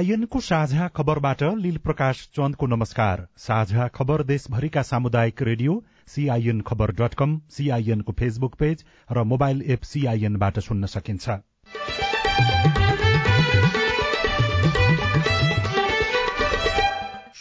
सीआईएनको साझा खबरबाट लील प्रकाश चन्दको नमस्कार। साझा खबर देशभरिका सामुदायिक रेडियो सीआईएन खबर डट कम सीआईएनको फेसबुक पेज र मोबाइल एप सीआईएनबाट सुन्न सकिन्छ।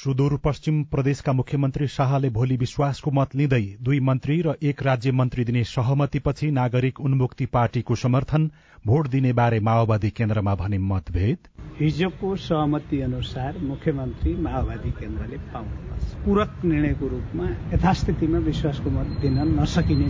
सुदूरपश्चिम प्रदेशका मुख्यमन्त्री शाहले भोलि विश्वासको मत लिँदै दुई मन्त्री र एक राज्य मन्त्री दिने सहमतिपछि नागरिक उन्मुक्ति पार्टीको समर्थन भोट दिने बारे माओवादी केन्द्रमा भने मतभेद? हिजोको सहमति अनुसार मुख्यमन्त्री माओवादी केन्द्रले पाउनुपर्छ। पूरक निर्णयको रूपमा यथास्थितिमा विश्वासको मत दिन नसकिने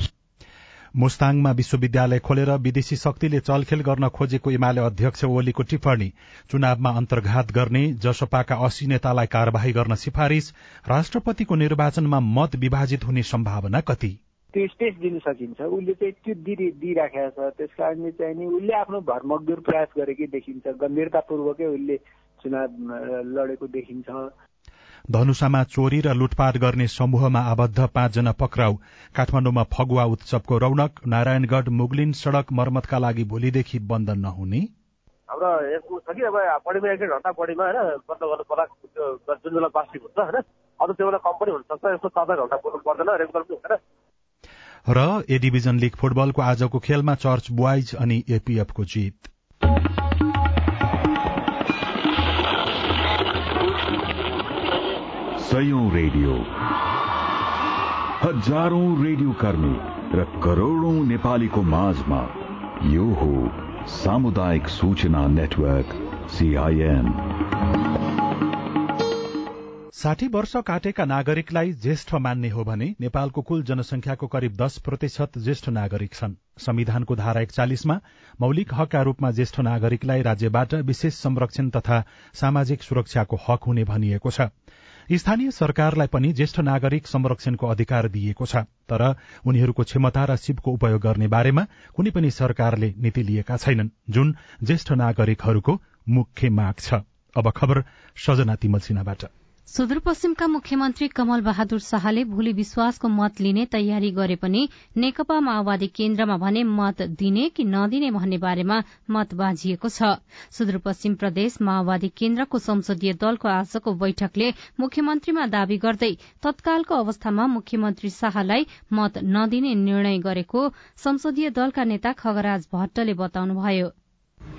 मुस्ताङमा विश्वविद्यालय खोलेर विदेशी शक्तिले चलखेल गर्न खोजेको एमाले अध्यक्ष ओलीको टिप्पणी। चुनावमा अन्तर्घात गर्ने जसपाका अस्सी नेतालाई कार्यवाही गर्न सिफारिश राष्ट्रपतिको निर्वाचनमा मत विभाजित हुने सम्भावना कति? त्यो स्पेस दिन सकिन्छ। उसले चाहिँ त्यो दिइराखेको छ। त्यस कारणले चाहिँ नि उसले आफ्नो भरमग्दुर प्रयास गरेकै देखिन्छ। गम्भीरतापूर्वकै उसले चुनाव लडेको देखिन्छ। धनुषामा चोरी र लुटपाट गर्ने समूहमा आबद्ध पाँचजना पक्राउ। काठमाडौँमा फगुवा उत्सवको रौनक नारायणगढ़ मुगलिन सड़क मर्मतका लागि भोलिदेखि बन्द नहुने। हाम्रो यसको छ कि अब बढीमा एक घन्टा बढीमा होइन बन्द गर्नु पर्ला जुन बेला प्लास्टिक हुन्छ होइन। अरू त्यो बेला कम्पनी हुनसक्छ यस्तो चार चार घन्टा बोल्नु पर्दैन रेगुलर पनि हुँदैन। र ए डिभिजन लीग फुटबलको आजको खेलमा चर्च बोइज अनि एपीएफको जित। सयौं रेडियो। हजारौं रेडियो कर्मी र करोड़ौं नेपालीको माझमा यो हो सामुदायिक सूचना नेटवर्क सीआईएन साठी वर्ष काटेका नागरिकलाई ज्येष्ठ मान्ने हो भने नेपालको कुल जनसंख्याको करिब दश प्रतिशत ज्येष्ठ नागरिक छन्। संविधानको धारा एकचालिसमा मौलिक हकका रूपमा ज्येष्ठ नागरिकलाई राज्यबाट विशेष संरक्षण तथा सामाजिक सुरक्षाको हक हुने भनिएको छ। स्थानीय सरकारलाई पनि ज्येष्ठ नागरिक संरक्षणको अधिकार दिइएको छ तर उनीहरूको क्षमता र सिपको उपयोग गर्ने बारेमा कुनै पनि सरकारले नीति लिएका छैनन् जुन ज्येष्ठ नागरिकहरूको मुख्य माग छ। अब खबर सजना तिमल सुदूरपश्चिमका मुख्यमन्त्री कमल बहादुर शाहले भोलि विश्वासको मत लिने तयारी गरे पनि नेकपा माओवादी केन्द्रमा भने मत दिने कि नदिने भन्ने बारेमा मत बाँझिएको छ। सुदूरपश्चिम प्रदेश माओवादी केन्द्रको संसदीय दलको आजको बैठकले मुख्यमन्त्रीमा दावी गर्दै तत्कालको अवस्थामा मुख्यमन्त्री शाहलाई मत नदिने निर्णय गरेको संसदीय दलका नेता खगराज भट्टले बताउनुभयो।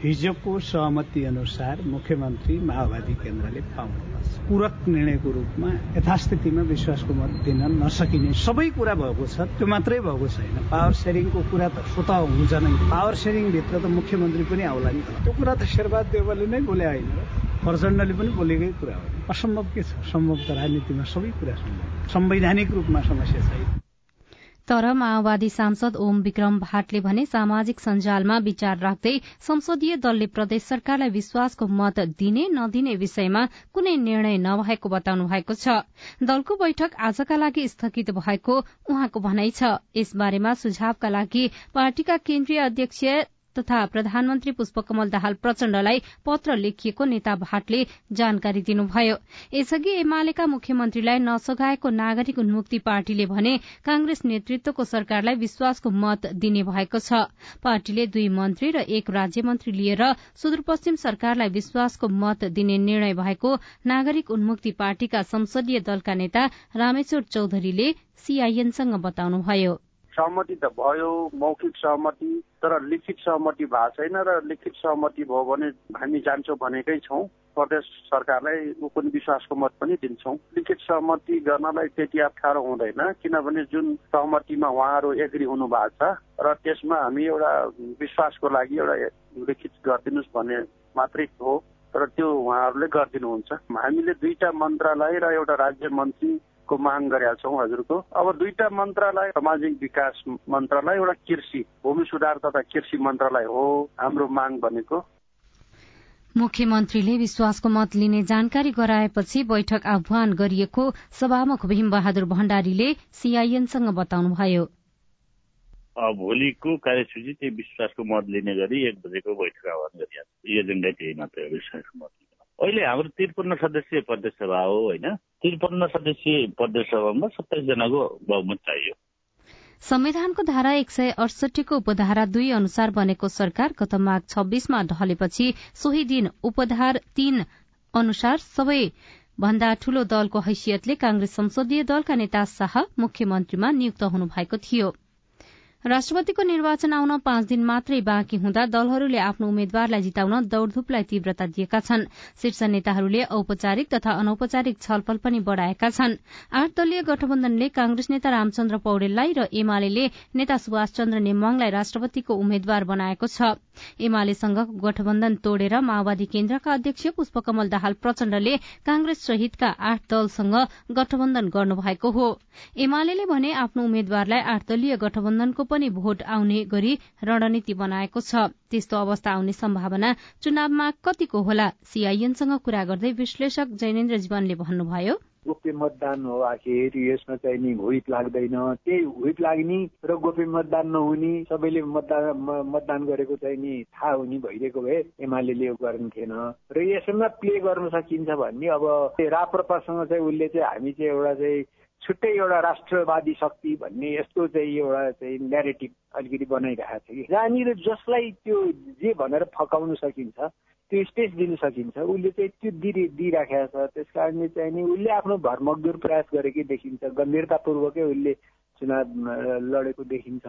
हिजोको सहमति अनुसार मुख्यमन्त्री माओवादी केन्द्रले पाउनुपर्छ पूरक निर्णयको रूपमा यथास्थितिमा विश्वासको मत दिन नसकिने सबै कुरा भएको छ त्यो मात्रै भएको छैन। पावर सेयरिङको कुरा त स्वत हुन्छ नै। पावर सेयरिङभित्र त मुख्यमन्त्री पनि आउला नि त्यो कुरा त शेरबहादुर देवले नै बोले होइन। प्रचण्डले पनि बोलेकै कुरा हो। असम्भव के छ? सम्भव त राजनीतिमा सबै कुरा सम्भव। संवैधानिक रूपमा समस्या छैन तर माओवादी सांसद ओम विक्रम भाटले भने सामाजिक सञ्जालमा विचार राख्दै संसदीय दलले प्रदेश सरकारलाई विश्वासको मत दिने नदिने विषयमा कुनै निर्णय नभएको बताउनु भएको छ। दलको बैठक आजका लागि स्थगित भएको उहाँको भनाइ छ। यसबारेमा सुझावका लागि पार्टीका केन्द्रीय अध्यक्ष तथा प्रधानमन्त्री पुष्पकमल दाहाल प्रचण्डलाई पत्र लेखिएको नेता भाटले जानकारी दिनुभयो। यसअघि एमालेका मुख्यमन्त्रीलाई नसघाएको नागरिक उन्मुक्ति पार्टीले भने कांग्रेस नेतृत्वको सरकारलाई विश्वासको मत दिने भएको छ। पार्टीले दुई मन्त्री र एक राज्य मन्त्री लिएर सुदूरपश्चिम सरकारलाई विश्वासको मत दिने निर्णय भएको नागरिक उन्मुक्ति पार्टीका संसदीय दलका नेता रामेश्वर चौधरीले सीआईएनसँग बताउनुभयो। सहमति त भयो मौखिक सहमति तर लिखित सहमति भएको छैन र लिखित सहमति भयो भने हामी जान्छौँ भनेकै छौँ। प्रदेश सरकारलाई पनि विश्वासको मत पनि दिन्छौँ। लिखित सहमति गर्नलाई त्यति अप्ठ्यारो हुँदैन किनभने जुन सहमतिमा उहाँहरू एग्री हुनु भएको छ र त्यसमा हामी एउटा विश्वासको लागि एउटा लिखित गरिदिनुहोस् भन्ने मात्रै हो तर त्यो उहाँहरूले गरिदिनुहुन्छ। हामीले दुईटा मन्त्रालय र एउटा राज्य मन्त्री को माग गरेका छौँ हजुरको। अब दुईटा मन्त्रालय सामाजिक विकास मन्त्रालय एउटा कृषि भूमि सुधार तथा कृषि मन्त्रालय हो हाम्रो माग भनेको। मुख्यमन्त्रीले विश्वासको मत लिने जानकारी गराएपछि बैठक आह्वान गरिएको सभामुख भीमबहादुर भण्डारीले सीआईएनसँग बताउनुभयो। भोलिको कार्यसूची त्यही विश्वासको मत लिने गरी एक बजेको बैठक आह्वान गरिएको। एजेन्डा त्यही मात्रै हो विश्वासको मत। अहिले हाम्रो त्रिपन्न सदस्यीय प्रदेश सभा हो होइन? त्रिपन्न सदस्यीय प्रदेश सभामा सत्ताइस जनाको बहुमत चाहियो। संविधानको धारा एक सय अडसठीको उपधारा दुई अनुसार बनेको सरकार गत माघ छब्बीसमा ढलेपछि सोही दिन उपधार तीन अनुसार सबै भन्दा ठूलो दलको हैसियतले कांग्रेस संसदीय दलका नेता शाह मुख्यमन्त्रीमा नियुक्त हुनुभएको थियो। राष्ट्रपतिको निर्वाचन आउन पाँच दिन मात्रै बाँकी हुँदा दलहरूले आफ्नो उम्मेद्वारलाई जिताउन दौड़धूपलाई तीव्रता दिएका छन्। शीर्ष नेताहरूले औपचारिक तथा अनौपचारिक छलफल पनि बढ़ाएका छन्। आठ दलीय गठबन्धनले कांग्रेस नेता रामचन्द्र पौडेललाई र एमाले नेता सुभाष चन्द्र नेमाङलाई राष्ट्रपतिको उम्मेद्वार बनाएको छ। एमालेसँगको गठबन्धन तोडेर माओवादी केन्द्रका अध्यक्ष पुष्पकमल दाहाल प्रचण्डले कांग्रेस सहितका आठ दलसँग गठबन्धन गर्नुभएको हो। एमाले भने आफ्नो उम्मेद्वारलाई आठ दलीय गठबन्धनको पनि भोट आउने गरी रणनीति बनाएको छ। त्यस्तो अवस्था आउने सम्भावना चुनावमा कतिको होला? सीआईएनसँग कुरा गर्दै विश्लेषक जैनेन्द्र जीवनले भन्नुभयो। गोप्य मतदान हो आखिर यसमा चाहिँ नि हुइप लाग्दैन। त्यही हुइप लाग्ने र गोप्य मतदान नहुने सबैले मतदान मतदान गरेको चाहिँ नि थाहा हुने भइरहेको भए एमाले यो थिएन। र यसमा प्ले गर्न सकिन्छ भन्ने अब राप्रपासँग चाहिँ उसले चाहिँ हामी चाहिँ एउटा चाहिँ छुट्टै एउटा राष्ट्रवादी शक्ति भन्ने यस्तो चाहिँ एउटा चाहिँ नेरेटिभ अलिकति बनाइरहेको छ कि। जहाँनिर जसलाई त्यो जे भनेर फकाउन सकिन्छ त्यो स्पेस दिन सकिन्छ उसले चाहिँ त्यो दि दिइराखेको छ। त्यस कारणले चाहिँ नि उसले आफ्नो भरमग्दुर प्रयास गरेकै देखिन्छ गम्भीरतापूर्वकै उसले चुनाव लडेको देखिन्छ।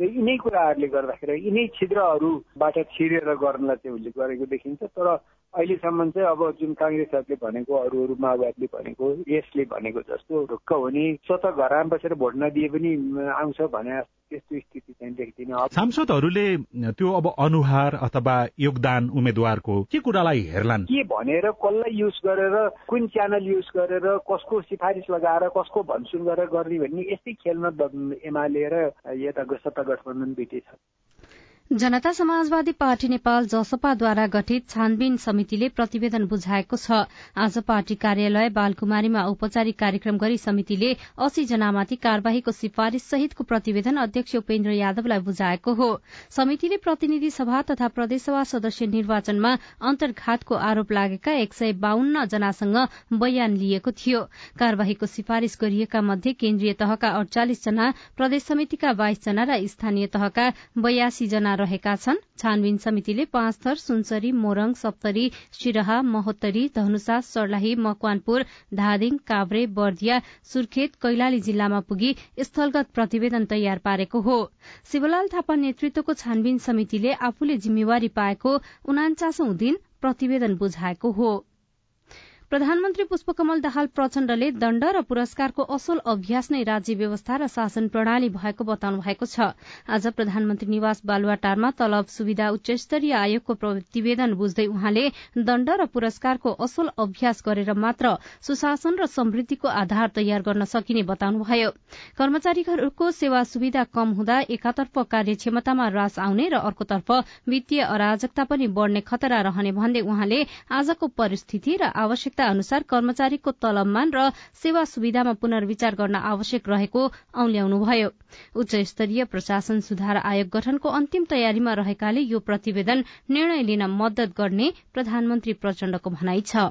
र यिनै कुराहरूले गर्दाखेरि यिनै छिद्रहरूबाट छिरेर गर्नलाई चाहिँ उसले गरेको देखिन्छ तर अहिलेसम्म चाहिँ अब जुन काङ्ग्रेसहरूले भनेको अरू अरू माओवादीले भनेको यसले भनेको जस्तो ढुक्क हुने स्वत घरमा बसेर भोट नदिए पनि आउँछ भने त्यस्तो स्थिति चाहिँ देख्दिनँ। सांसदहरूले त्यो अब अनुहार अथवा योगदान उम्मेद्वारको के कुरालाई हेर्लान्? के भनेर कसलाई युज गरेर कुन च्यानल युज गरेर कसको सिफारिस लगाएर कसको भनसुन गरेर गर्ने भन्ने यस्तै खेलमा एमाले र यता सत्ता गठबन्धन बिटे छ जनता समाजवादी पार्टी नेपाल जसपाद्वारा गठित छानबिन समितिले प्रतिवेदन बुझाएको छ। आज पार्टी कार्यालय बालकुमारीमा औपचारिक कार्यक्रम गरी समितिले अस्सी जनामाथि कार्यवाहीको सिफारिश सहितको प्रतिवेदन अध्यक्ष उपेन्द्र यादवलाई बुझाएको हो। समितिले प्रतिनिधि सभा तथा प्रदेशसभा सदस्य निर्वाचनमा अन्तर्घातको आरोप लागेका एक सय बाहन्न जनासँग बयान लिएको थियो। कार्यवाहीको सिफारिश गरिएका मध्ये केन्द्रीय तहका अडचालिस जना प्रदेश समितिका बाइस जना र स्थानीय तहका बयासी जना रहेका छन्। छानबिन समितिले पाँच थर सुनसरी मोरङ सप्तरी सिरहा महोत्तरी धनुषा सर्लाही मकवानपुर धादिङ काभ्रे बर्दिया सुर्खेत कैलाली जिल्लामा पुगी स्थलगत प्रतिवेदन तयार पारेको हो। शिवलाल थापा नेतृत्वको छानबिन समितिले आफूले जिम्मेवारी पाएको उनाचासौं दिन प्रतिवेदन बुझाएको हो। प्रधानमन्त्री पुष्पकमल दाहाल प्रचण्डले दण्ड र पुरस्कारको असल अभ्यास नै राज्य व्यवस्था र शासन प्रणाली भएको बताउनु भएको छ। आज प्रधानमन्त्री निवास बालुवाटारमा तलब सुविधा उच्च स्तरीय आयोगको प्रतिवेदन बुझ्दै उहाँले दण्ड र पुरस्कारको असल अभ्यास गरेर मात्र सुशासन र समृद्धिको आधार तयार गर्न सकिने बताउनुभयो। कर्मचारीहरूको सेवा सुविधा कम हुँदा एकातर्फ कार्यक्षमतामा ह्रास आउने र अर्कोतर्फ वित्तीय अराजकता पनि बढ़ने खतरा रहने भन्दै उहाँले आजको परिस्थिति र आवश्यक आवश्यकता अनुसार कर्मचारीको तलबमान र सेवा सुविधामा पुनर्विचार गर्न आवश्यक रहेको औल्याउनुभयो। उच्च स्तरीय प्रशासन सुधार आयोग गठनको अन्तिम तयारीमा रहेकाले यो प्रतिवेदन निर्णय लिन मद्दत गर्ने प्रधानमन्त्री प्रचण्डको भनाइ छ।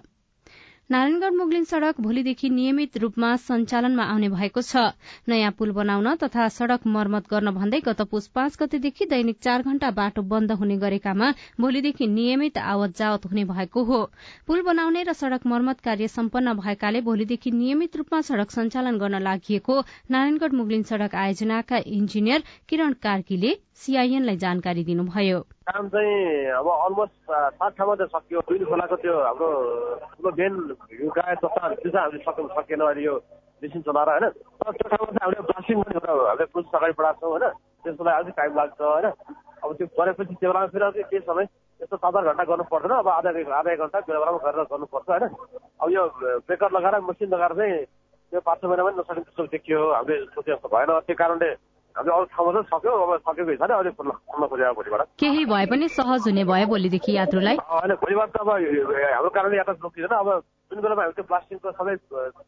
नारायणगढ़ मुगलिन सड़क भोलिदेखि नियमित रूपमा सञ्चालनमा आउने भएको छ। नयाँ पुल बनाउन तथा सड़क मर्मत गर्न भन्दै गत पुस पाँच गतेदेखि दैनिक चार घण्टा बाटो बन्द हुने गरेकामा भोलिदेखि नियमित आवत जावत हुने भएको हो। पुल बनाउने र सड़क मर्मत कार्य सम्पन्न भएकाले भोलिदेखि नियमित रूपमा सड़क सञ्चालन गर्न लागि नारायणगढ़ मुगलिन सड़क आयोजनाका इन्जिनियर किरण कार्कीले सीआईएनलाई जानकारी दिनुभयो। काम चाहिँ अब अलमोस्ट सात ठाउँमा चाहिँ सक्यो। दुई खोलाको त्यो हाम्रो ठुलो मेन गाय चट्टाहरू त्यो हामीले सक्नु सकेन अहिले यो मेसिन चलाएर होइन? त्यो ठाउँमा चाहिँ हामीले ब्लास्टिङ पनि हामीले प्रोसेस अगाडि बढाएको छौँ होइन? त्यसको लागि अलिक टाइम लाग्छ होइन? अब त्यो गरेपछि त्यो बेलामा फेरि अझै केही समय यस्तो सात आठ घन्टा गर्नु पर्दैन। अब आधा आधा एक घन्टा बेला बेलामा गरेर गर्नुपर्छ होइन? अब यो ब्रेकर लगाएर मसिन लगाएर चाहिँ त्यो पाँच छ महिनामा नसकिने जस्तो देखियो। हामीले सोचे जस्तो भएन। त्यो कारणले हामीले अरू ठाउँमा सक्यो अब सकेको हिसाबले अहिले खोल्न खोजेको भोलिबाट केही भए पनि सहज हुने भयो भोलिदेखि यात्रुलाई होइन भोलिबाट त अब हाम्रो कारणले यात्रा रोकिँदैन अब जुन बेलामा हामी त्यो प्लास्टिकको सबै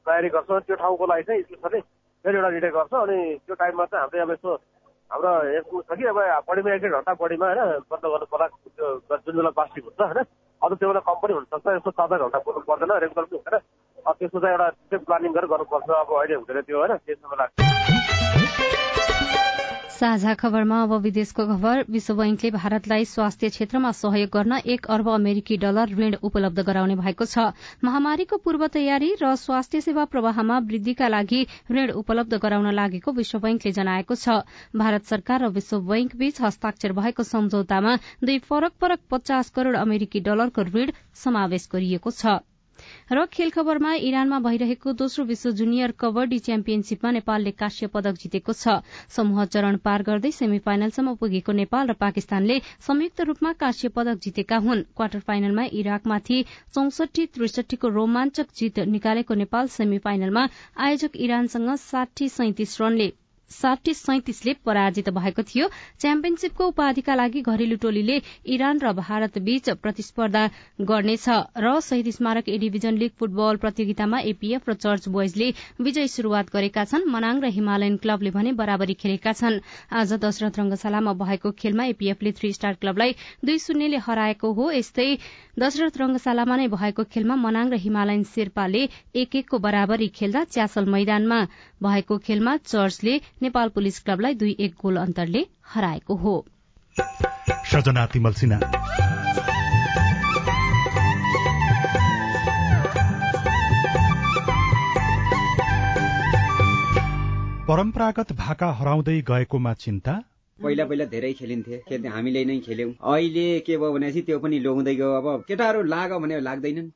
तयारी गर्छौँ त्यो ठाउँको लागि चाहिँ स्पेसली फेरि एउटा रिटेक गर्छ अनि त्यो टाइममा चाहिँ हामीले अब यसो हाम्रो यस्तो छ कि अब बढीमा एक डेढ घन्टा बढीमा होइन बन्द गर्नु पर्ला त्यो जुन बेला प्लास्टिक हुन्छ होइन अरू त्यो बेला कम पनि हुनसक्छ यस्तो चार चार घन्टा बोल्नु पर्दैन रेगुलर पनि हुँदैन त्यसको चाहिँ एउटा प्लानिङ गरेर गर्नुपर्छ अब अहिले हुँदैन त्यो होइन त्यही समय लाग्छ साझा खबरमा अब विदेशको खबर। विश्व बैंकले भारतलाई स्वास्थ्य क्षेत्रमा सहयोग गर्न एक अर्ब अमेरिकी डलर ऋण उपलब्ध गराउने भएको छ। महामारीको पूर्व तयारी र स्वास्थ्य सेवा प्रवाहमा वृद्धिका लागि ऋण उपलब्ध गराउन लागेको विश्व बैंकले जनाएको छ। भारत सरकार र विश्व बैंक बीच हस्ताक्षर भएको सम्झौतामा दुई फरक फरक पचास करोड़ अमेरिकी डलरको ऋण समावेश गरिएको छ। र खेल खबरमा इरानमा भइरहेको दोस्रो विश्व जुनियर कबड्डी च्याम्पियनशीपमा नेपालले काश्य पदक जितेको छ। समूह चरण पार गर्दै सेमी फाइनलसम्म पुगेको नेपाल र पाकिस्तानले संयुक्त रूपमा काश्य पदक जितेका हुन्। क्वार्टर फाइनलमा इराकमाथि चौसठी त्रिसठीको रोमाञ्चक जित निकालेको नेपाल सेमी फाइनलमा आयोजक इरानसँग साठी सैतिस रनले साठी सैतिसले पराजित भएको थियो। च्याम्पियनशीपको उपाधिका लागि घरेलु टोलीले इरान र भारत बीच प्रतिस्पर्धा गर्नेछ र शहीद स्मारक ए डिभिजन लीग फुटबल प्रतियोगितामा एपीएफ र चर्च बोइजले विजय शुरूआत गरेका छन्। मनाङ र हिमालयन क्लबले भने बराबरी खेलेका छन्। आज दशरथ रंगशालामा भएको खेलमा एपीएफले थ्री स्टार क्लबलाई दुई शून्यले हराएको हो। यस्तै दशरथ रंगशालामा नै भएको खेलमा मनाङ र हिमालयन शेर्पाले एक एकको बराबरी खेल्दा च्यासल मैदानमा भएको खेलमा चर्चले नेपाल पुलिस क्लबलाई दुई एक गोल अन्तरले हराएको हो। सजना तिमल सिन्हा। परम्परागत भाका हराउँदै गएकोमा चिन्ता? पहिला पहिला धेरै खेलिन्थे खेल्थ्यो हामीले नै खेल्यौं। अहिले के भयो भनेपछि त्यो पनि लोहुँदै गयो। अब केटाहरू लाग भने लाग्दैनन्।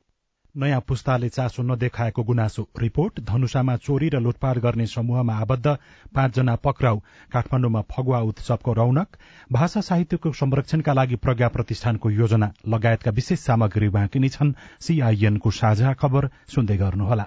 नयाँ पुस्ताले चासो नदेखाएको गुनासो। रिपोर्ट धनुषामा चोरी र लुटपाट गर्ने समूहमा आबद्ध पाँचजना पक्राउ काठमाडौँमा फगुवा उत्सवको रौनक भाषा साहित्यको संरक्षणका लागि प्रज्ञा प्रतिष्ठानको योजना लगायतका विशेष सामग्री बाँकी नै छन्। सीआईएनको साझा खबर सुन्दै गर्नुहोला।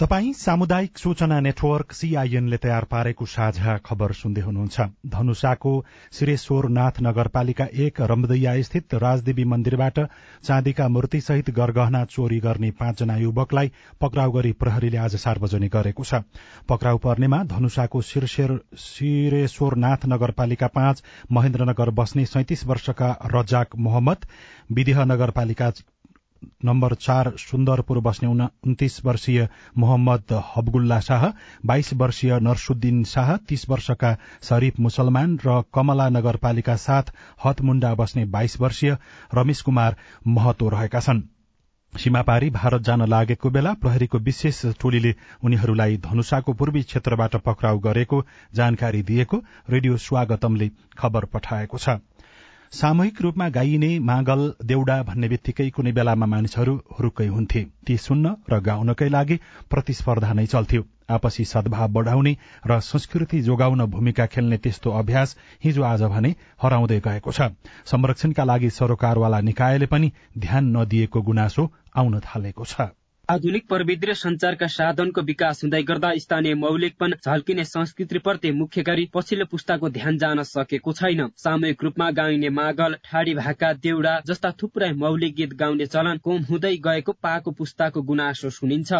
तपाई सामुदायिक सूचना नेटवर्क सीआईएनले तयार पारेको साझा खबर सुन्दै हुनुहुन्छ। धनुषाको श्रेश्वरनाथ नगरपालिका एक रम्दैया स्थित राजदेवी मन्दिरबाट चाँदीका मूर्तिसहित गरगहना चोरी गर्ने पाँचजना युवकलाई पक्राउ गरी प्रहरीले आज सार्वजनिक गरेको छ। पक्राउ पर्नेमा धनुषाको शिरेश्वरनाथ नगरपालिका पाँच महेन्द्रनगर बस्ने सैतिस वर्षका रजाक मोहम्मद विदेह नगरपालिका नम्बर चार सुन्दरपुर बस्ने उन्तिस वर्षीय मोहम्मद हबगुल्ला शाह बाइस वर्षीय नरसुद्दिन शाह तीस वर्षका शरीफ मुसलमान र कमला नगरपालिका साथ हतमुण्डा बस्ने बाइस वर्षीय रमेश कुमार महतो रहेका छन्। सीमापारी भारत जान लागेको बेला प्रहरीको विशेष टोलीले उनीहरूलाई धनुषाको पूर्वी क्षेत्रबाट पक्राउ गरेको जानकारी दिएको रेडियो स्वागतमले खबर पठाएको छ। सामूहिक रूपमा गाइने मागल देउडा भन्ने बित्तिकै कुनै बेलामा मानिसहरू हुरुक्कै हुन्थे। ती सुन्न र गाउनकै लागि प्रतिस्पर्धा नै चल्थ्यो। आपसी सद्भाव बढ़ाउने र संस्कृति जोगाउन भूमिका खेल्ने त्यस्तो अभ्यास हिजो आज भने हराउँदै गएको छ। संरक्षणका लागि सरोकारवाला निकायले पनि ध्यान नदिएको गुनासो आउन थालेको छ। आधुनिक प्रविधि र संचारका साधनको विकास हुँदै गर्दा स्थानीय मौलिकपन झल्किने संस्कृतिप्रति मुख्य गरी पछिल्लो पुस्ताको ध्यान जान सकेको छैन। सामूहिक रूपमा गाइने मागल ठाडी भाका देउडा जस्ता थुप्रै मौलिक गीत गाउने चलन कोम हुँदै गएको पाको पुस्ताको गुनासो सुनिन्छ।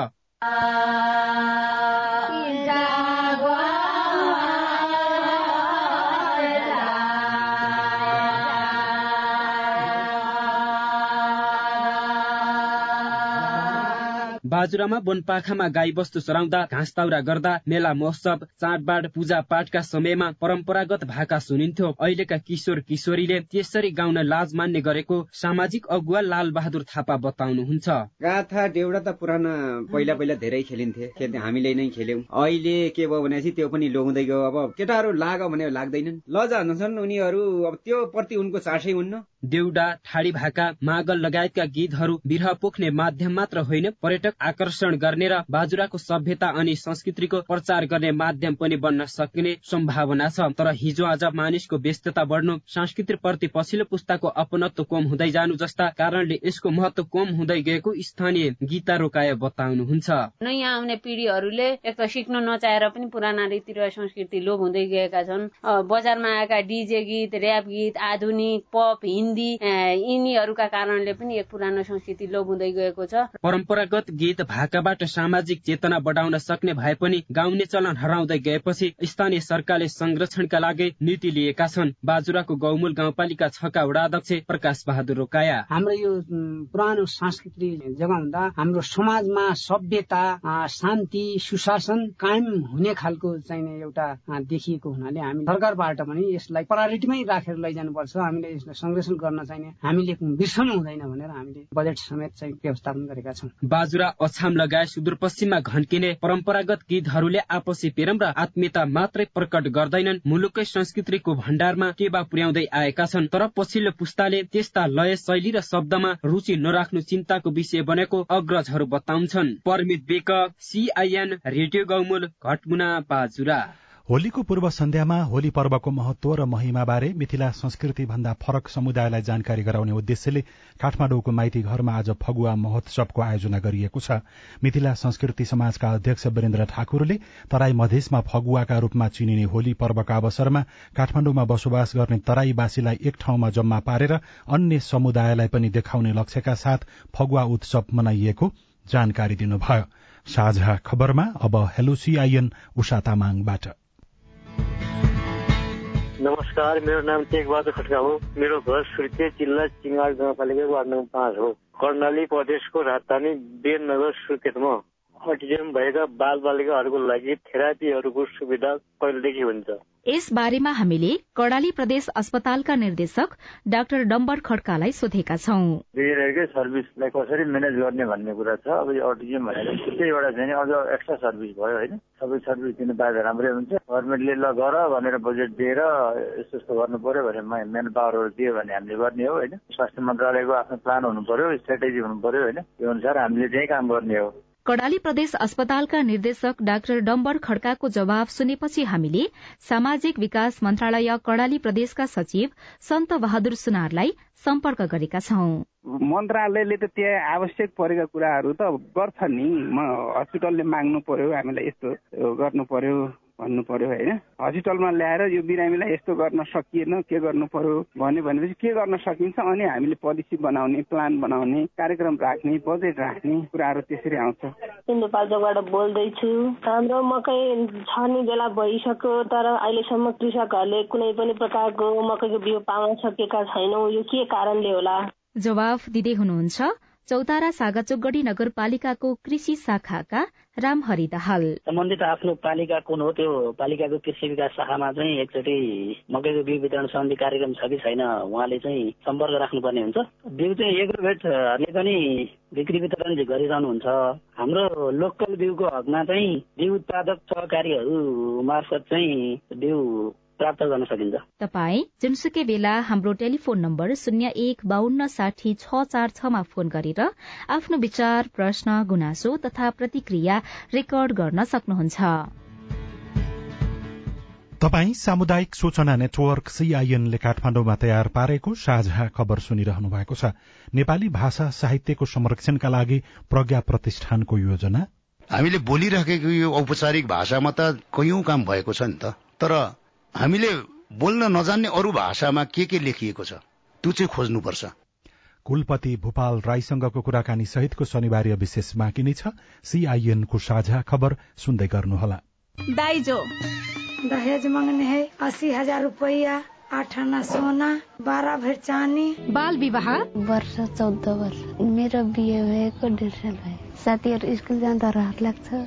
बाजुरामा वनपाखामा गाई बस्तु चराउँदा घाँस ताउरा गर्दा मेला महोत्सव चाडबाड पूजा पाठका समयमा परम्परागत भाका सुनिन्थ्यो। अहिलेका किशोर किशोरीले त्यसरी गाउन लाज मान्ने गरेको सामाजिक अगुवा लाल बहादुर थापा बताउनुहुन्छ। गाथा देउडा त पुराना पहिला पहिला धेरै खेलिन्थे। खेल्थ्यो हामीले नै खेल्यौं। अहिले के भयो भनेपछि त्यो पनि लोहुँदै गयो। अब केटाहरू लाग भने लाग्दैनन्। लजा छन् उनीहरू। अब त्यो प्रति उनको चासै हुन्न। देउडा ठाडी भाका मागल लगायतका गीतहरू बिरह पोख्ने माध्यम मात्र होइन पर्यटक आकर्षण गर्ने र बाजुराको सभ्यता अनि संस्कृतिको प्रचार गर्ने माध्यम पनि बन्न सकिने सम्भावना छ। तर हिजो आज मानिसको व्यस्तता बढ्नु संस्कृति प्रति पछिल्लो पुस्ताको अपनत्व कम हुँदै जानु जस्ता कारणले यसको महत्व कम हुँदै गएको स्थानीय गीता रोकाय बताउनुहुन्छ। नयाँ आउने पिँढीहरूले एक त सिक्न नचाहेर पनि पुराना रीति र संस्कृति लोप हुँदै गएका छन्। बजारमा आएका डिजे गीत ऱ्याप गीत आधुनिक पप हिन्दी यिनीहरूका कारणले पनि एक पुरानो संस्कृति लोप हुँदै गएको छ। परम्परागत गीत भाकाबाट सामाजिक चेतना बढाउन सक्ने भए पनि गाउने चलन हराउँदै गएपछि स्थानीय सरकारले संरक्षणका लागि नीति लिएका छन्। बाजुराको गौमूल गाउँपालिका छका वडा अध्यक्ष प्रकाश बहादुर रोकाया। हाम्रो यो पुरानो संस्कृति जगाउँदा हाम्रो समाजमा सभ्यता शान्ति सुशासन कायम हुने खालको चाहिने एउटा देखिएको हुनाले हामी सरकारबाट पनि यसलाई प्रायोरिटीमै राखेर लैजानुपर्छ। हामीले यसलाई संरक्षण गर्न चाहिने हामीले बिर्सनु हुँदैन भनेर हामीले बजेट समेत चाहिँ व्यवस्थापन गरेका छौँ। बाजुरा अछाम लगायत सुदूरपश्चिममा घन्किने परम्परागत गीतहरूले आपसी प्रेम र आत्मीयता मात्रै प्रकट गर्दैनन्। मुलुकै संस्कृतिको भण्डारमा टेवा पुर्याउँदै आएका छन् तर पछिल्लो पुस्ताले त्यस्ता लय शैली र शब्दमा रुचि नराख्नु चिन्ताको विषय बनेको अग्रजहरू बताउँछन्। Paramit Bek CIN radio Gaumul Ghatmuna Bajura. होलीको पूर्व सन्ध्यामा होली पर्वको महत्व र महिमाबारे मिथिला संस्कृति भन्दा फरक समुदायलाई जानकारी गराउने उद्देश्यले काठमाडौँको माइती घरमा आज फगुवा महोत्सवको आयोजना गरिएको छ। मिथिला संस्कृति समाजका अध्यक्ष वीरेन्द्र ठाकुरले तराई मधेसमा फगुवाका रूपमा चिनिने होली पर्वका अवसरमा काठमाडौँमा बसोबास गर्ने तराईवासीलाई एक ठाउँमा जम्मा पारेर अन्य समुदायलाई पनि देखाउने लक्ष्यका साथ फगुवा उत्सव मनाइएको जानकारी दिनुभयो। साझा खबरमा अब हेलोसिआइएन उषा तामाङबाट। नमस्कार मेरो नाम टेकबहादुर खड्का हो मेरो घर सुर्खे जिल्ला चिङाड गाउँपालिका वार्ड नम्बर पाँच हो। कर्णाली प्रदेशको राजधानी बेननगर सुर्खेतमा अटिजम भएका बाल बालिकाहरूको लागि थेरापीहरूको सुविधा कहिलेदेखि हुन्छ। यस बारेमा हामीले कर्णाली प्रदेश अस्पतालका निर्देशक डाक्टर डम्बर खड्कालाई सोधेका छौं। सर्भिसलाई कसरी म्यानेज गर्ने भन्ने कुरा छ। अब यो अटिजम भनेर छुट्टै एउटा चाहिँ अझ एक्स्ट्रा सर्भिस भयो होइन। सबै सर्भिस दिनु पाए राम्रै हुन्छ। गभर्मेन्टले ल गर भनेर बजेट दिएर यस्तो यस्तो गर्नु पर्यो भने म्यान पावरहरू दियो भने हामीले गर्ने हो होइन। स्वास्थ्य मन्त्रालयको आफ्नो प्लान हुनु पर्यो स्ट्राटेजी हुनु पर्यो होइन। त्यो अनुसार हामीले त्यही काम गर्ने हो। कर्णाली प्रदेश अस्पतालका निर्देशक डाक्टर डम्बर खड्काको जवाब सुनेपछि हामीले सामाजिक विकास मन्त्रालय कर्णाली प्रदेशका सचिव सन्त बहादुर सुनारलाई सम्पर्क गरेका छौं। मन्त्रालयले त त्यहाँ आवश्यक परेका कुराहरू त गर्छ नि। हस्पिटलले माग्नु पर्यो हामीलाई यस्तो गर्नु पर्यो। भन्नु पर्यो होइन? हस्पिटलमा ल्याएर यो बिरामीलाई यस्तो गर्न सकिएन के गर्नु पर्यो भन्यो भनेपछि के गर्न सकिन्छ? अनि हामीले पोलिसी बनाउने प्लान बनाउने कार्यक्रम राख्ने बजेट राख्ने कुराहरू त्यसरी आउँछ। सिन्धुपाल्चोकबाट बोल्दैछु। हाम्रो मकै छर्ने बेला भइसक्यो तर अहिलेसम्म कृषकहरूले कुनै पनि प्रकारको मकैको बिउ पाउन सकेका छैनौ। यो के कारणले होला? जवाफ दिँदै हुनुहुन्छ। चौतारा सागाचोकगढी नगरपालिकाको कृषि शाखाका रामहरि दाहाल। सम्बन्धित आफ्नो पालिका कुन हो त्यो पालिकाको कृषि विकास शाखामा चाहिँ एकचोटि मकैको बिउ वितरण सम्बन्धी कार्यक्रम छ कि छैन उहाँले चाहिँ सम्पर्क राख्नुपर्ने हुन्छ। बिउ चाहिँ एग्रोभेटहरूले पनि बिक्री वितरण गरिरहनुहुन्छ हाम्रो लोकल बिउको हकमा चाहिँ बिउ उत्पादक सहकारीहरू मार्फत चाहिँ बिउ प्राप्त गर्न सकिन्छ। तपाई जुनसुकै बेला हाम्रो टेलिफोन नम्बर शून्य एक बान्न साठी छ चार छमा फोन गरेर आफ्नो विचार प्रश्न गुनासो तथा प्रतिक्रिया रेकर्ड गर्न सक्नुहुन्छ। तपाई सामुदायिक सूचना नेटवर्क सीआईएनले काठमाडौँमा तयार पारेको साझा खबर सुनिरहनु भएको छ। नेपाली भाषा साहित्यको संरक्षणका लागि प्रज्ञा प्रतिष्ठानको योजना। हामीले बोलिराखेको यो औपचारिक भाषामा त कैयौं काम भएको छ नि त। तर हामीले बोल्न नजान्ने अरू भाषामा के के लेखिएको छ त्यो चाहिँ खोज्नुपर्छ। कुलपति भूपाल राईसँगको कुराकानी सहितको शनिबार विशेष बाँकी नै छ। सीआईएनको साझा खबर सुन्दै गर्नुहोला। दाइजो। दहेज मांगने है अस्सी हजार रुपया आठ आना सोना बाह्र भर चानी बाल विवाह? वर्ष चौध वर्ष। मेरो बिहे भएको डेढ साल भयो। साथीहरू स्कुल जाँदा रहर लाग्छ।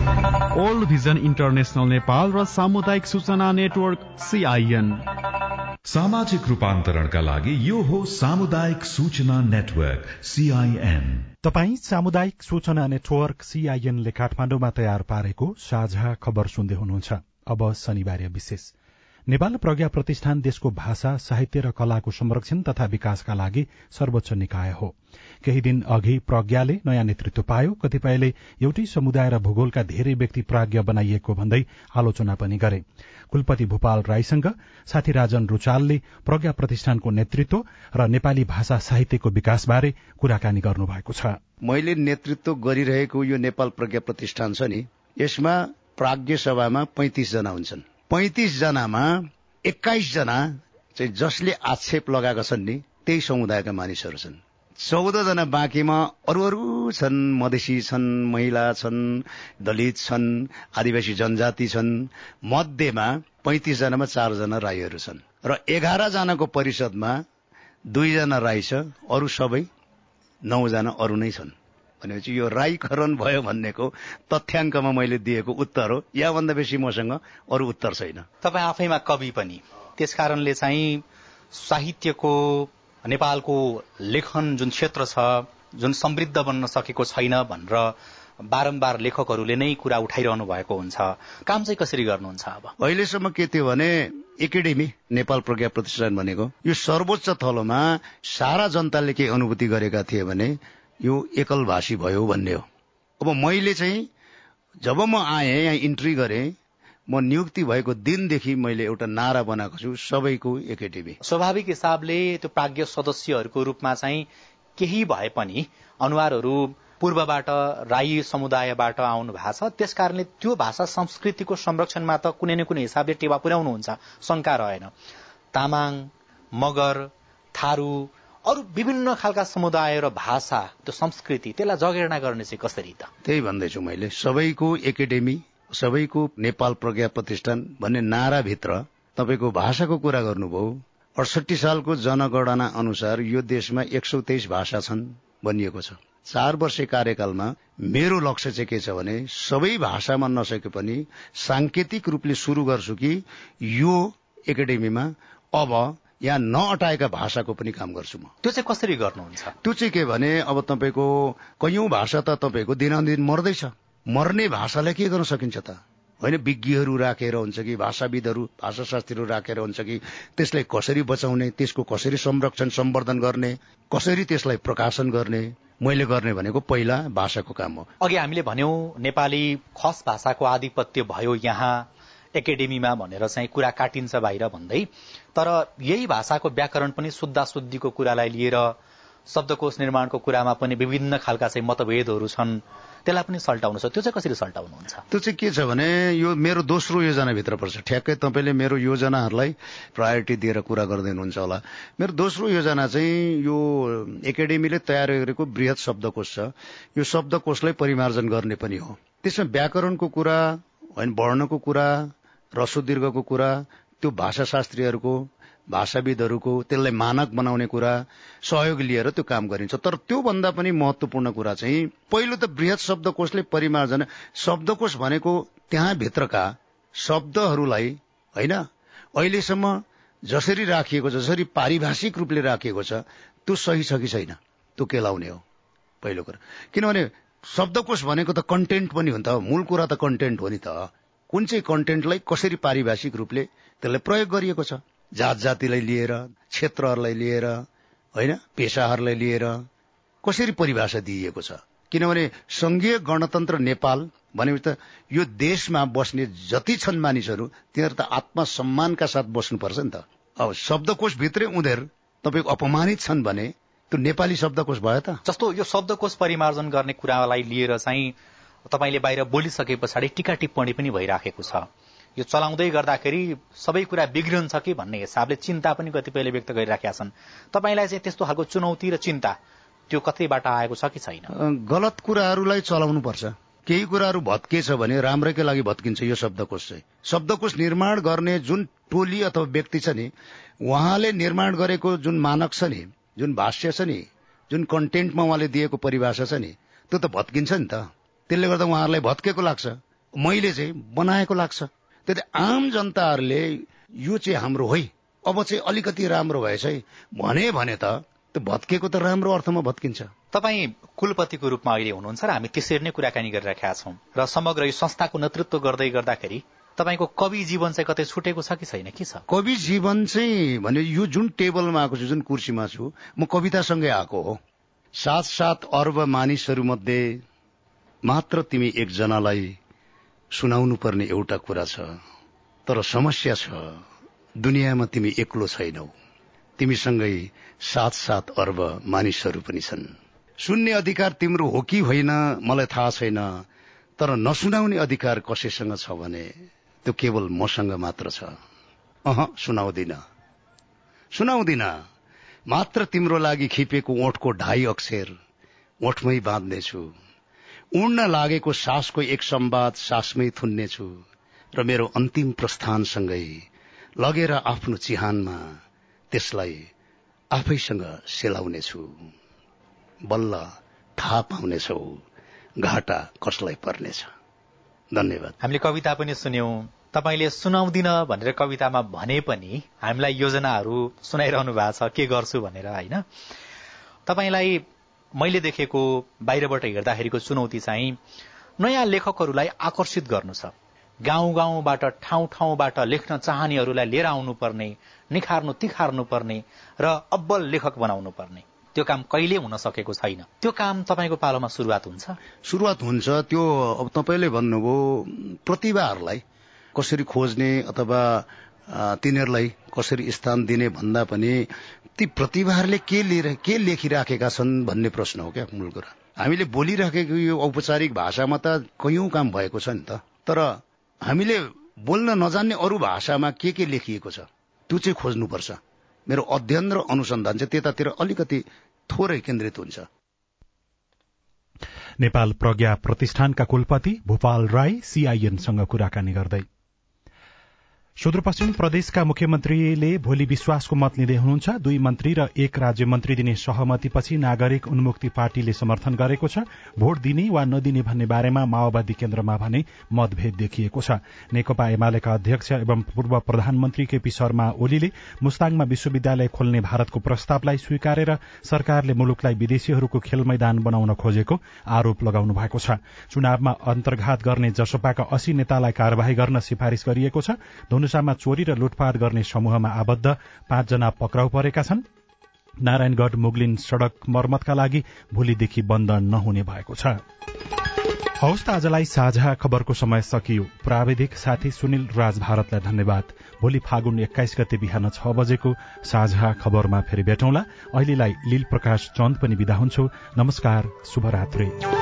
ओल्ड भिजन इन्टरनेसनल नेपाल र सामुदायिक सूचना नेटवर्क सीआईएन सामाजिक रूपान्तरणका लागि यो हो सामुदायिक सूचना नेटवर्क सीआईएन तपाई सामुदायिक सूचना नेटवर्क सीआईएनले काठमाडौँमा तयार पारेको साझा खबर सुन्दै हुनुहुन्छ। अब शनिबार विशेष। नेपाल प्रज्ञा प्रतिष्ठान देशको भाषा साहित्य र कलाको संरक्षण तथा विकासका लागि सर्वोच्च निकाय हो। केही दिन अघि प्रज्ञाले नयाँ नेतृत्व पायो। कतिपयले एउटै समुदाय र भूगोलका धेरै व्यक्ति प्राज्ञ बनाइएको भन्दै आलोचना पनि गरे। कुलपति भूपाल राईसँग साथी राजन रुचालले प्रज्ञा प्रतिष्ठानको नेतृत्व र नेपाली भाषा साहित्यको विकासबारे कुराकानी गर्नुभएको छ। मैले नेतृत्व गरिरहेको यो नेपाल प्रज्ञा प्रतिष्ठान छ नि यसमा प्राज्ञ सभामा पैंतिस जना हुन्छन्। पैंतिस जनामा एक्काइस जना चाहिँ जसले आक्षेप लगाएका छन् नि त्यही समुदायका मानिसहरू छन्। चौध जना बाँकीमा अरू अरू छन् मधेसी छन् महिला छन् दलित छन् आदिवासी जनजाति छन्। मध्येमा पैंतिस जनामा चारजना राईहरू छन्। र एघार जनाको परिषदमा दुईजना राई छ अरू सबै नौजना अरू नै छन्। भनेपछि यो राईकरण भयो भन्नेको तथ्याङ्कमा मैले दिएको उत्तर हो। याभन्दा बेसी मसँग अरू उत्तर छैन। तपाईँ आफैमा कवि पनि। त्यस कारणले चाहिँ साहित्यको नेपालको लेखन जुन क्षेत्र छ जुन समृद्ध बन्न सकेको छैन भनेर बारम्बार लेखकहरूले नै कुरा उठाइरहनु भएको हुन्छ। काम चाहिँ कसरी गर्नुहुन्छ अब? अहिलेसम्म के थियो भने एकाडेमी नेपाल प्रज्ञा प्रतिष्ठान भनेको यो सर्वोच्च तलोमा सारा जनताले के अनुभूति गरेका थिए भने यो एकल भाषी भयो भन्ने हो। अब मैले चाहिँ जब म आएँ यहाँ इन्ट्री गरेँ म नियुक्ति भएको दिनदेखि मैले एउटा नारा बनाएको छु सबैको एकाडेमी स्वाभाविक हिसाबले त्यो प्राज्ञ सदस्यहरूको रूपमा चाहिँ केही भए पनि अनुहारहरू पूर्वबाट राई समुदायबाट आउनु भएको छ। त्यस कारणले त्यो भाषा संस्कृतिको संरक्षणमा त कुनै न कुनै हिसाबले टेवा पुर्याउनुहुन्छ। शंका रहेन। तामाङ मगर थारू अरू विभिन्न खालका समुदाय र भाषा त्यो संस्कृति त्यसलाई जगेर्ना गर्ने चाहिँ कसरी त? त्यही भन्दैछु मैले। सबैको एकाडेमी सबैको नेपाल प्रज्ञा प्रतिष्ठान भन्ने नाराभित्र तपाईँको भाषाको कुरा गर्नुभयो। अडसठी सालको जनगणना अनुसार यो देशमा एक सौ तेइस भाषा छन् भनिएको छ। चार वर्ष कार्यकालमा मेरो लक्ष्य चाहिँ के छ भने सबै भाषामा नसके पनि सांकेतिक रूपले शुरू गर्छु कि यो एकाडेमीमा अब यहाँ नअटाएका भाषाको पनि काम गर्छु म। त्यो चाहिँ कसरी गर्नुहुन्छ? त्यो चाहिँ के भने अब तपाईँको कैयौं भाषा त तपाईँको दिनादिन मर्दैछ। मर्ने भाषालाई के गर्न सकिन्छ त? होइन विज्ञहरू राखेर हुन्छ कि भाषाविदहरू भाषाशास्त्रीहरू राखेर हुन्छ कि त्यसलाई कसरी बचाउने त्यसको कसरी संरक्षण सम्वर्धन गर्ने कसरी त्यसलाई प्रकाशन गर्ने मैले गर्ने भनेको पहिला भाषाको काम हो। अघि हामीले भन्यौं नेपाली खस भाषाको आधिपत्य भयो यहाँ। एकाडेमीमा भनेर चाहिँ कुरा काटिन्छ बाहिर भन्दै। तर यही भाषाको व्याकरण पनि शुद्धा शुद्धिको कुरालाई लिएर शब्दकोश निर्माणको कुरामा पनि विभिन्न खालका चाहिँ मतभेदहरू छन् त्यसलाई पनि सल्टाउनु छ त्यो चाहिँ कसरी सल्टाउनुहुन्छ? त्यो चाहिँ के छ भने यो मेरो दोस्रो योजनाभित्र पर्छ। ठ्याक्कै तपाईँले मेरो योजनाहरूलाई प्रायोरिटी दिएर कुरा गर्दै हुनुहुन्छ होला। मेरो दोस्रो योजना चाहिँ यो एकाडेमीले तयार गरेको वृहत शब्दकोश छ। यो शब्दकोशलाई परिमार्जन गर्ने पनि हो। त्यसमा व्याकरणको कुरा होइन वर्णको कुरा रसो दीर्घको कुरा त्यो भाषाशास्त्रीहरूको भाषाविदहरूको त्यसलाई मानक बनाउने कुरा सहयोग लिएर त्यो काम गरिन्छ। तर त्योभन्दा पनि महत्वपूर्ण कुरा चाहिँ पहिलो त वृहत शब्दकोशले परिमार्जन शब्दकोश भनेको त्यहाँ भित्रका शब्दहरूलाई होइन? अहिलेसम्म जसरी राखिएको छ जसरी पारिभाषिक रूपले राखिएको छ त्यो सही छ कि छैन? त्यो केलाउने हो पहिलो कुरा। किनभने शब्दकोश भनेको त कन्टेन्ट पनि हो नि त। मूल कुरा त कन्टेन्ट हो नि त। कुन चाहिँ कन्टेन्टलाई कसरी पारिभाषिक रूपले त्यसलाई प्रयोग गरिएको छ? जात जातिलाई लिएर क्षेत्रहरूलाई लिएर होइन? पेसाहरूलाई लिएर कसरी परिभाषा दिइएको छ? किनभने संघीय गणतन्त्र नेपाल भनेपछि त यो देशमा बस्ने जति छन् मानिसहरू तिनीहरू त आत्मसम्मानका साथ बस्नुपर्छ नि त। अब शब्दकोश भित्रै उनीहरू तपाईँको अपमानित छन् भने त्यो नेपाली शब्दकोश भयो त। जस्तो यो शब्दकोश परिमार्जन गर्ने कुरालाई लिएर चाहिँ तपाईँले बाहिर बोलिसके पछाडि टिका टिप्पणी पनि भइराखेको छ। यो चलाउँदै गर्दाखेरि सबै कुरा बिग्रिन्छ कि भन्ने हिसाबले चिन्ता पनि कतिपयले व्यक्त गरिराखेका छन्। तपाईँलाई चाहिँ त्यस्तो खालको चुनौती र चिन्ता त्यो कतैबाट आएको छ कि छैन? गलत कुराहरूलाई चलाउनु पर्छ केही कुराहरू भत्केछ भने राम्रैकै लागि भत्किन्छ यो शब्दकोश चाहिँ। शब्दकोश निर्माण गर्ने जुन टोली अथवा व्यक्ति छ नि उहाँले निर्माण गरेको जुन मानक छ नि जुन भाष्य छ नि जुन कन्टेन्टमा उहाँले दिएको परिभाषा छ नि त्यो त भत्किन्छ नि त। त्यसले गर्दा उहाँहरूलाई भत्केको लाग्छ। मैले चाहिँ बनाएको लाग्छ। त्यति आम जनताहरूले यो चाहिँ हाम्रो है अब चाहिँ अलिकति राम्रो भएछ है। भने भने त त्यो भत्केको त राम्रो अर्थमा भत्किन्छ। तपाईँ कुलपतिको रूपमा अहिले हुनुहुन्छ र हामी त्यसरी नै कुराकानी गरिरहेका छौँ। र समग्र यो संस्थाको नेतृत्व गर्दै गर्दाखेरि तपाईँको कवि जीवन चाहिँ कतै छुटेको छ कि छैन? के छ? कवि जीवन चाहिँ भने यो जुन टेबलमा आएको छु जुन कुर्सीमा छु म कवितासँगै आएको हो। सात सात अर्ब मानिसहरू मध्ये मात्र तिमी एकजनालाई सुनाउनु पर्ने एउटा कुरा छ तर समस्या छ दुनियाँमा तिमी एक्लो छैनौ। तिमीसँगै सात सात अर्ब मानिसहरू पनि छन्। सुन्ने अधिकार तिम्रो हो कि होइन मलाई थाहा छैन तर नसुनाउने अधिकार कसैसँग छ भने त्यो केवल मसँग मात्र छ। अह सुनाउँदिन। सुनाउँदिन। मात्र तिम्रो लागि खिपेको ओठको ढाई अक्षर ओठमै बाँध्नेछु। उड्न लागेको सासको एक सम्वाद सासमै थुन्नेछु र मेरो अन्तिम प्रस्थानसँगै लगेर आफ्नो चिहानमा त्यसलाई आफैसँग सेलाउनेछु। बल्ल थाहा पाउनेछौ घाटा कसलाई पर्नेछ। धन्यवाद। हामीले कविता पनि सुन्यौं। तपाईँले सुनाउँदिन भनेर कवितामा भने पनि हामीलाई योजनाहरू सुनाइरहनु भएको छ। के गर्छु भनेर होइन? तपाईँलाई मैले देखेको बाहिरबाट हेर्दाखेरिको चुनौती चाहिँ नयाँ लेखकहरूलाई आकर्षित गर्नु छ। गाउँ गाउँबाट ठाउँ ठाउँबाट लेख्न चाहनेहरूलाई लिएर आउनु पर्ने निखार्नु तिखार्नु पर्ने र अब्बल लेखक बनाउनु पर्ने त्यो काम कहिले हुन सकेको छैन। त्यो काम तपाईँको पालोमा सुरुवात हुन्छ? सुरुवात हुन्छ। त्यो अब तपाईँले भन्नुभयो प्रतिभाहरूलाई कसरी खोज्ने अथवा तिनीहरूलाई कसरी स्थान दिने भन्दा पनि ती प्रतिभाहरूले के लिएर के लेखिराखेका छन् भन्ने प्रश्न हो क्या मूल कुरा। हामीले बोलिराखेको यो औपचारिक भाषामा त कैयौं काम भएको छ नि त। तर हामीले बोल्न नजान्ने अरू भाषामा के के लेखिएको छ त्यो चाहिँ खोज्नुपर्छ। मेरो अध्ययन र अनुसन्धान चाहिँ त्यतातिर अलिकति थोरै केन्द्रित हुन्छ। नेपाल प्रज्ञा प्रतिष्ठानका कुलपति भूपाल राई सीआईएनसँग कुराकानी गर्दै। सुदूरपश्चिम प्रदेशका मुख्यमन्त्रीले भोलि विश्वासको मत लिँदै हुनुहुन्छ। दुई मन्त्री र एक राज्य मन्त्री दिने सहमतिपछि नागरिक उन्मुक्ति पार्टीले समर्थन गरेको छ। भोट दिने वा नदिने भन्ने बारेमा माओवादी केन्द्रमा भने मतभेद देखिएको छ। नेकपा एमालेका अध्यक्ष एवं पूर्व प्रधानमन्त्री केपी शर्मा ओलीले मुस्ताङमा विश्वविद्यालय खोल्ने भारतको प्रस्तावलाई स्वीकारेर सरकारले मुलुकलाई विदेशीहरूको खेल मैदान बनाउन खोजेको आरोप लगाउनु भएको छ। चुनावमा अन्तर्घात गर्ने जसपाका अस्सी नेतालाई कार्यवाही गर्न सिफारिश गरिएको छ। धनुषामा चोरी र लुटपाट गर्ने समूहमा आबद्ध पाँचजना पक्राउ परेका छन्। नारायणगढ़ मुगलिन सड़क मर्मतका लागि भोलिदेखि बन्द नहुने भएको छ। हौस् त आजलाई साझा खबरको समय सकियो। प्राविधिक साथी सुनिल राज भारतलाई धन्यवाद। भोलि फागुन एक्काइस गते बिहान छ बजेको साझा खबरमा फेरि भेटौँला। अहिलेलाई लील प्रकाश चन्द पनि विदा हुन्छु। नमस्कार शुभरात्री।